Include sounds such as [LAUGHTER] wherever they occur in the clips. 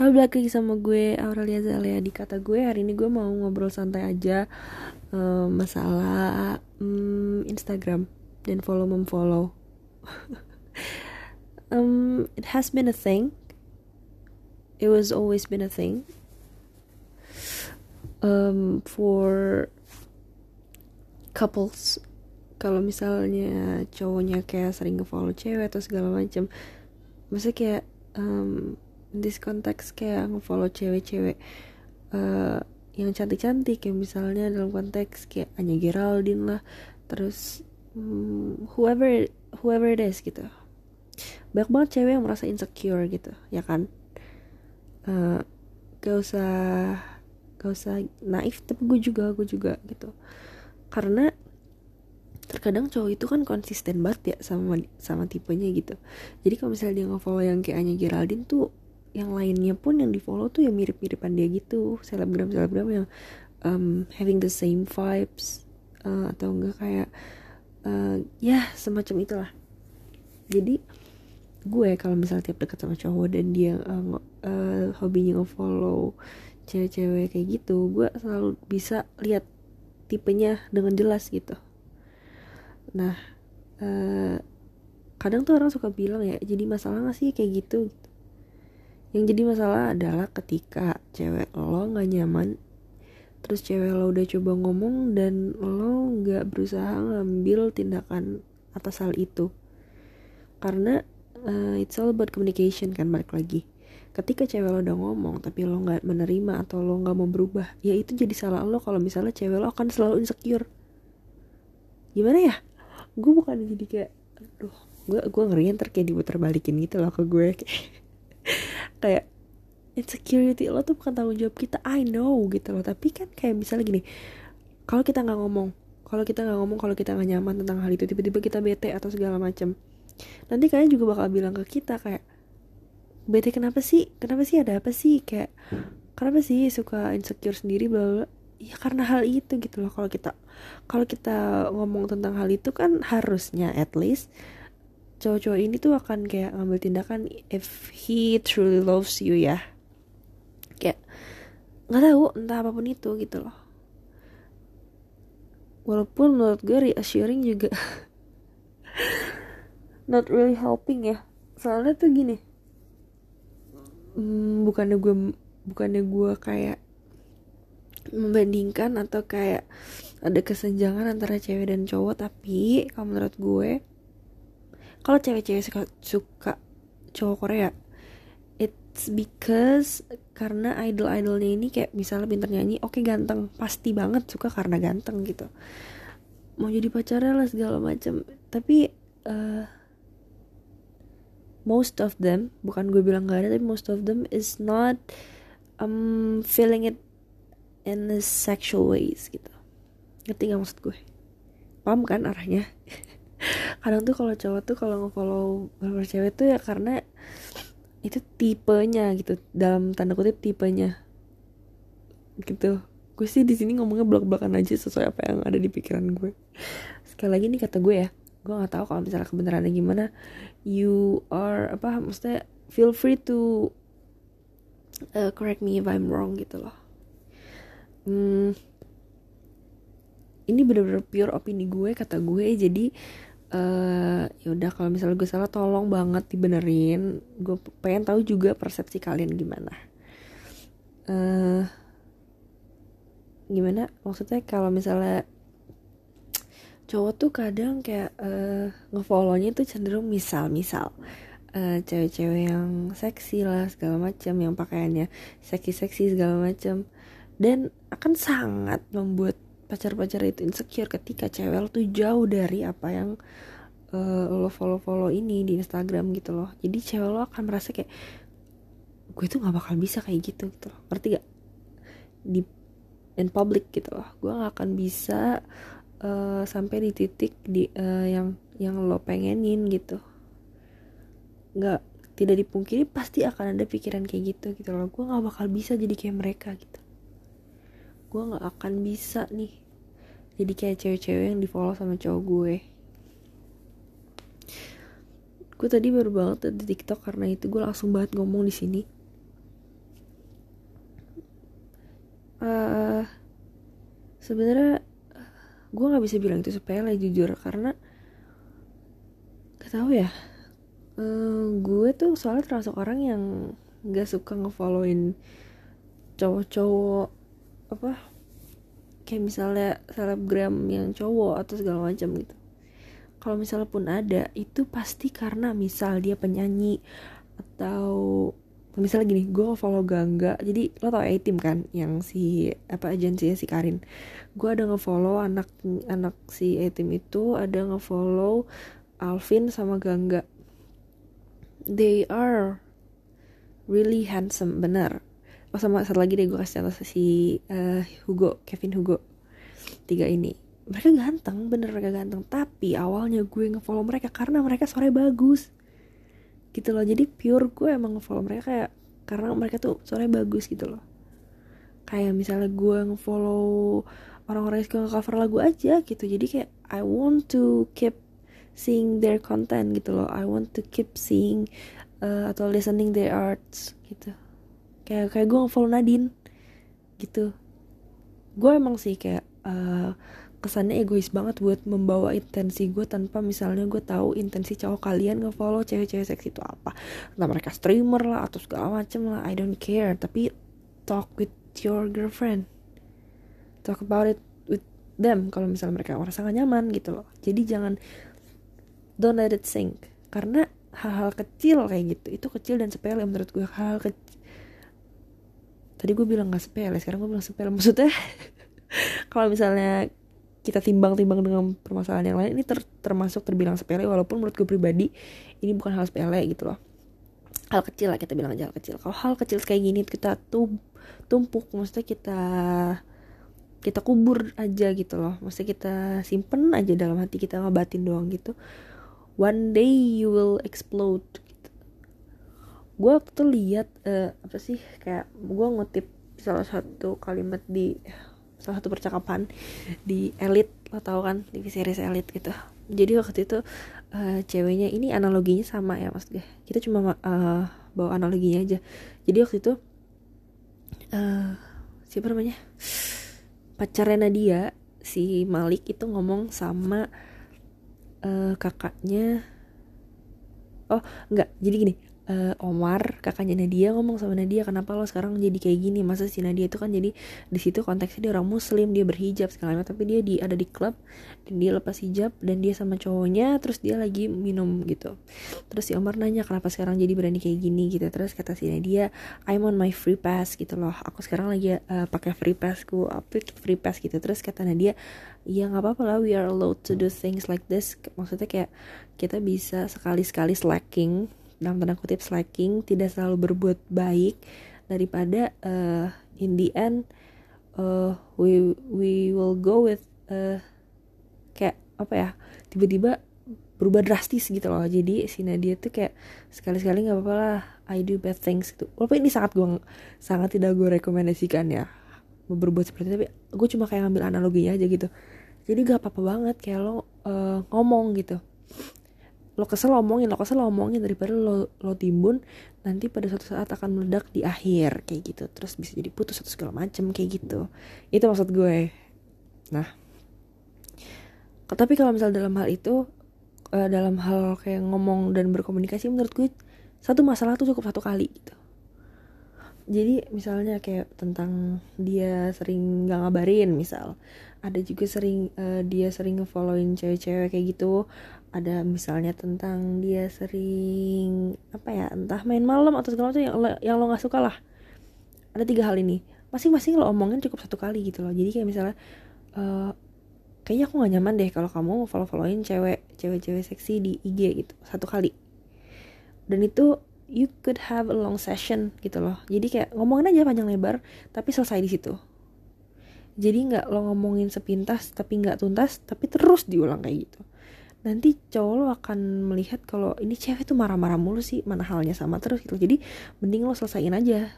Halo lagi sama gue Aurelia Zalea di kata gue hari ini gue mau ngobrol santai aja um, masalah um, Instagram dan follow memfollow. [LAUGHS] um, it has been a thing. It was always been a thing. Um, for couples kalau misalnya cowoknya kayak sering ngefollow cewek atau segala macam maksudnya kayak um, this context kayak ngefollow cewek-cewek uh, yang cantik-cantik kayak misalnya dalam konteks kayak Anya Geraldine lah terus um, whoever whoever it is gitu. Banyak banget cewek yang merasa insecure gitu ya kan? Uh, gak usah gak usah naif tapi gue juga gue juga gitu. Karena terkadang cowok itu kan konsisten banget ya sama sama tipenya gitu. Jadi kalau misalnya dia nge-follow yang kayak Anya Geraldine tuh yang lainnya pun yang di follow tuh ya mirip-miripan dia gitu. Selebgram selebgram yang um, having the same vibes uh, atau enggak kayak uh, ya semacam itulah. Jadi gue kalau misalnya tiap dekat sama cowok dan dia uh, uh, hobinya nge-follow cewek-cewek kayak gitu gue selalu bisa lihat tipenya dengan jelas gitu. Nah uh, kadang tuh orang suka bilang ya jadi masalah gak sih kayak gitu, gitu yang jadi masalah adalah ketika cewek lo nggak nyaman terus cewek lo udah coba ngomong dan lo nggak berusaha ngambil tindakan atas hal itu. Karena uh, it's all about communication kan balik lagi. Ketika cewek lo udah ngomong tapi lo nggak menerima atau lo nggak mau berubah ya itu jadi salah lo kalau misalnya cewek lo akan selalu insecure. Gimana ya? Gue bukan jadi kayak aduh gue gue ngeri ntar kayak diputar balikin gitu loh ke gue [LAUGHS] kayak insecurity lo tuh bukan tanggung jawab kita. I know gitu loh. Tapi kan kayak misalnya gini kalau kita nggak ngomong kalau kita nggak ngomong kalau kita nggak nyaman tentang hal itu tiba-tiba kita bete atau segala macam nanti kalian juga bakal bilang ke kita kayak bete kenapa sih? Kenapa sih ada apa sih? Kayak kenapa sih suka insecure sendiri bla. Ya karena hal itu gitu loh. Kalau kita kalau kita ngomong tentang hal itu kan harusnya at least cowok-cowok ini tuh akan kayak ngambil tindakan if he truly loves you ya. Kayak nggak tahu entah apa pun itu gitu loh. Walaupun menurut gue reassuring juga [LAUGHS] not really helping ya. Soalnya tuh gini hmm, bukannya gue bukannya gue kayak membandingkan atau kayak ada kesenjangan antara cewek dan cowok tapi kalau menurut gue kalau cewek-cewek suka, suka cowok Korea it's because karena idol-idolnya ini kayak misalnya pinter nyanyi oke okay, ganteng. Pasti banget suka karena ganteng gitu. Mau jadi pacarnya lah segala macam tapi uh, most of them bukan gue bilang gak ada tapi most of them is not um, feeling it in the sexual ways gitu. Ngerti gak maksud gue? Paham kan arahnya kadang tuh kalau cowok tuh kalau nge-follow beberapa cewek tuh ya karena itu tipenya gitu dalam tanda kutip tipenya. Gitu. Gue sih di sini ngomongnya belak-belakan aja sesuai apa yang ada di pikiran gue. Sekali lagi nih kata gue ya gue nggak tahu kalau misalnya kebenarannya gimana. You are apa maksudnya feel free to uh, correct me if I'm wrong gitu loh. Hmm, ini bener-bener pure opini gue kata gue. Jadi uh, ya udah kalau misalnya gue salah tolong banget dibenerin. Gue pengen tahu juga persepsi kalian gimana. Uh, gimana? Maksudnya kalau misalnya cowok tuh kadang kayak uh, ngefollownya tuh cenderung misal misal uh, cewek-cewek yang seksi lah segala macam yang pakaiannya seksi-seksi segala macam dan akan sangat membuat pacar-pacar itu insecure ketika cewek tuh jauh dari apa yang uh, lo follow-follow ini di Instagram gitu loh. Jadi cewek lo akan merasa kayak gue tuh nggak bakal bisa kayak gitu gitu loh. Ngerti gak di in public gitu loh. Gue nggak akan bisa uh, sampai di titik di uh, yang yang lo pengenin gitu. Nggak tidak dipungkiri pasti akan ada pikiran kayak gitu gitu loh. Gue nggak bakal bisa jadi kayak mereka gitu gue nggak akan bisa nih. Jadi kayak cewek-cewek yang di follow sama cowok gue. Gue tadi baru banget di TikTok karena itu gue langsung banget ngomong di sini. Uh, sebenarnya gue nggak bisa bilang itu sepele jujur karena gak tau ya. Uh, gue tuh soalnya termasuk orang yang nggak suka ngefollowin cowok-cowok apa kayak misalnya selebgram yang cowok atau segala macam gitu. Kalau misalnya pun ada itu pasti karena misal dia penyanyi atau misalnya gini gue follow Gangga. Jadi lo tau A-Team kan yang si apa agensinya si Karin? Gue ada ngefollow anak anak si A-Team itu ada ngefollow Alvin sama Gangga. They are really handsome benar oh sama satu lagi deh gue kasih contoh si uh, Hugo Kevin Hugo. Tiga ini. Mereka ganteng bener mereka ganteng. Tapi awalnya gue ngefollow mereka karena mereka sore bagus. Gitu loh. Jadi pure gue emang ngefollow mereka kayak karena mereka tuh sore bagus gitu loh. Kayak misalnya gue ngefollow orang-orang yang suka cover lagu aja gitu. Jadi kayak I want to keep seeing their content gitu loh. I want to keep seeing uh, atau listening their arts gitu kayak kayak gue ngefollow Nadine gitu. Gue emang sih kayak uh, kesannya egois banget buat membawa intensi gue tanpa misalnya gue tahu intensi cowok kalian ngefollow cewek-cewek seksi itu apa. Entah mereka streamer lah atau segala macem lah I don't care. Tapi talk with your girlfriend. Talk about it with them kalau misalnya mereka merasa gak nyaman gitu loh. Jadi jangan don't let it sink. Karena hal-hal kecil kayak gitu itu kecil dan sepele menurut gue hal, -hal kecil tadi gue bilang gak sepele sekarang gue bilang sepele. [LAUGHS] Maksudnya kalau misalnya kita timbang-timbang dengan permasalahan yang lain ini ter termasuk terbilang sepele walaupun menurut gue pribadi ini bukan hal sepele gitu loh. Hal kecil lah kita bilang aja hal kecil. Kalau hal kecil kayak gini kita tuh tumpuk maksudnya kita kita kubur aja gitu loh. Maksudnya kita simpen aja dalam hati kita ngebatin doang gitu. One day you will explode. Gue waktu itu lihat uh, apa sih kayak gue ngutip salah satu kalimat di salah satu percakapan di elit lo tau kan di series elit gitu. Jadi waktu itu uh, ceweknya ini analoginya sama ya mas gue kita cuma uh, bawa analoginya aja. Jadi waktu itu uh, siapa namanya pacarnya Nadia si Malik itu ngomong sama uh, kakaknya. Oh enggak jadi gini uh, Omar kakaknya Nadia ngomong sama Nadia kenapa lo sekarang jadi kayak gini? Masa si Nadia itu kan jadi di situ konteksnya dia orang muslim dia berhijab segala macam. Tapi dia di ada di klub dan dia lepas hijab dan dia sama cowoknya terus dia lagi minum gitu. Terus si Omar nanya kenapa sekarang jadi berani kayak gini? Gitu. Terus kata si Nadia I'm on my free pass gitu loh. Aku sekarang lagi uh, pakai free passku apa free pass gitu. Terus kata Nadia ya nggak apa-apa lah we are allowed to do things like this. Maksudnya kayak kita bisa sekali-sekali slacking dalam tanda kutip slacking tidak selalu berbuat baik daripada uh, in the end uh, we we will go with uh, kayak apa ya tiba-tiba berubah drastis gitu loh. Jadi si Nadia tuh kayak sekali-sekali nggak apa-apa lah I do bad things gitu. Walaupun ini sangat gue sangat tidak gue rekomendasikan ya berbuat seperti itu tapi gue cuma kayak ngambil analoginya aja gitu. Jadi gak apa-apa banget kayak lo uh, ngomong gitu lo kesel omongin lo kesel omongin daripada lo lo timbun nanti pada suatu saat akan meledak di akhir kayak gitu. Terus bisa jadi putus atau segala macem kayak gitu. Itu maksud gue. Nah. Tapi kalau misal dalam hal itu uh, dalam hal kayak ngomong dan berkomunikasi menurut gue satu masalah tuh cukup satu kali gitu. Jadi misalnya kayak tentang dia sering gak ngabarin misal. Ada juga sering uh, dia sering ngefollowin cewek-cewek kayak gitu ada misalnya tentang dia sering apa ya entah main malam atau segala macam yang yang lo nggak suka lah. Ada tiga hal ini. Masing-masing lo omongin cukup satu kali gitu loh. Jadi kayak misalnya uh, kayaknya aku nggak nyaman deh kalau kamu follow followin cewek cewek-cewek seksi di IG gitu satu kali. Dan itu you could have a long session gitu loh. Jadi kayak ngomongin aja panjang lebar tapi selesai di situ. Jadi nggak lo ngomongin sepintas tapi nggak tuntas tapi terus diulang kayak gitu nanti cowok lo akan melihat kalau ini cewek tuh marah-marah mulu sih mana halnya sama terus gitu. Jadi mending lo selesaiin aja.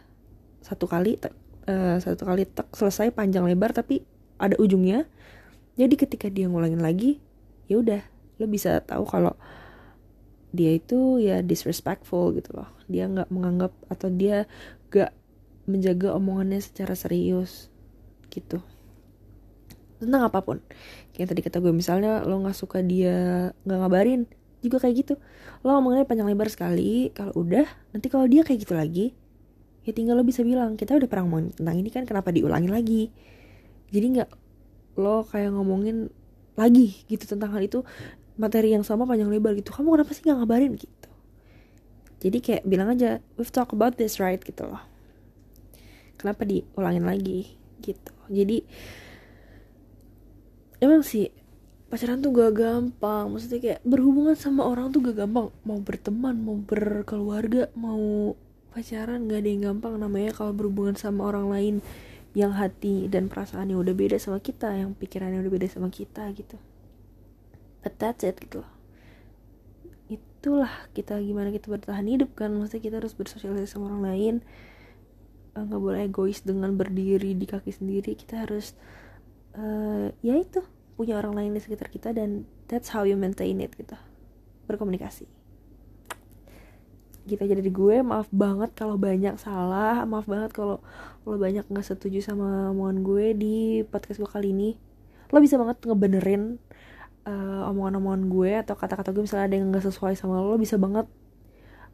Satu kali uh, satu kali tek selesai panjang lebar tapi ada ujungnya. Jadi ketika dia ngulangin lagi ya udah lo bisa tahu kalau dia itu ya disrespectful gitu loh. Dia nggak menganggap atau dia gak menjaga omongannya secara serius gitu tentang apa pun. Kayak tadi kata gue misalnya lo nggak suka dia nggak ngabarin juga kayak gitu. Lo ngomongnya panjang lebar sekali kalau udah nanti kalau dia kayak gitu lagi ya tinggal lo bisa bilang kita udah pernah ngomongin tentang ini kan kenapa diulangi lagi? Jadi nggak lo kayak ngomongin lagi gitu tentang hal itu materi yang sama panjang lebar gitu. Kamu kenapa sih nggak ngabarin? gitu. Jadi kayak bilang aja we've talk about this right? gitu loh. Kenapa diulangin lagi? gitu. Jadi emang sih pacaran tuh gak gampang. Maksudnya kayak berhubungan sama orang tuh gak gampang. Mau berteman mau berkeluarga mau pacaran gak ada yang gampang. Namanya kalau berhubungan sama orang lain yang hati dan perasaannya udah beda sama kita yang pikirannya udah beda sama kita gitu. But that's it gitu loh. Itulah kita gimana kita bertahan hidup kan. Maksudnya kita harus bersosialisasi sama orang lain. Eh, nggak boleh egois dengan berdiri di kaki sendiri. Kita harus uh, ya itu punya orang lain di sekitar kita dan that's how you maintain it gitu. Berkomunikasi. Gitu aja dari gue maaf banget kalau banyak salah maaf banget kalau lo banyak nggak setuju sama omongan gue di podcast gue kali ini. Lo bisa banget ngebenerin uh, omongan-omongan gue atau kata-kata gue misalnya ada yang nggak sesuai sama lo, lo bisa banget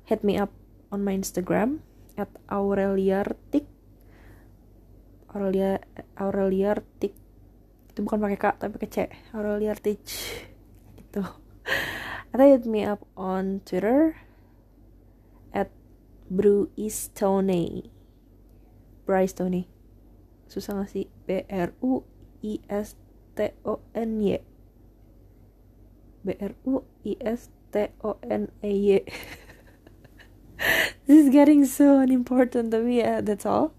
hit me up on my Instagram at aureliartik aurelia aureliartik itu bukan pakai kak tapi pakai c. Aureliartik gitu. Atau hit me up on Twitter at Bruistone Bryce Tony susah gak sih? B R U I S T O N Y. B R U I S T O N E Y. [LAUGHS] This is getting so unimportant tapi ya yeah, that's all.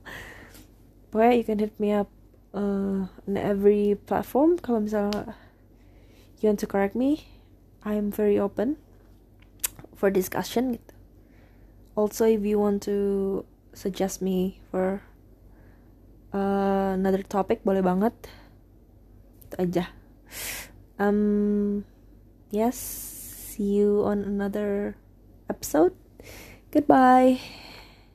Pokoknya you can hit me up uh, on every platform. Kalau misalnya you want to correct me I'm very open for discussion. Also if you want to suggest me for uh, another topic boleh banget. Itu aja. Um yes see you on another episode. Goodbye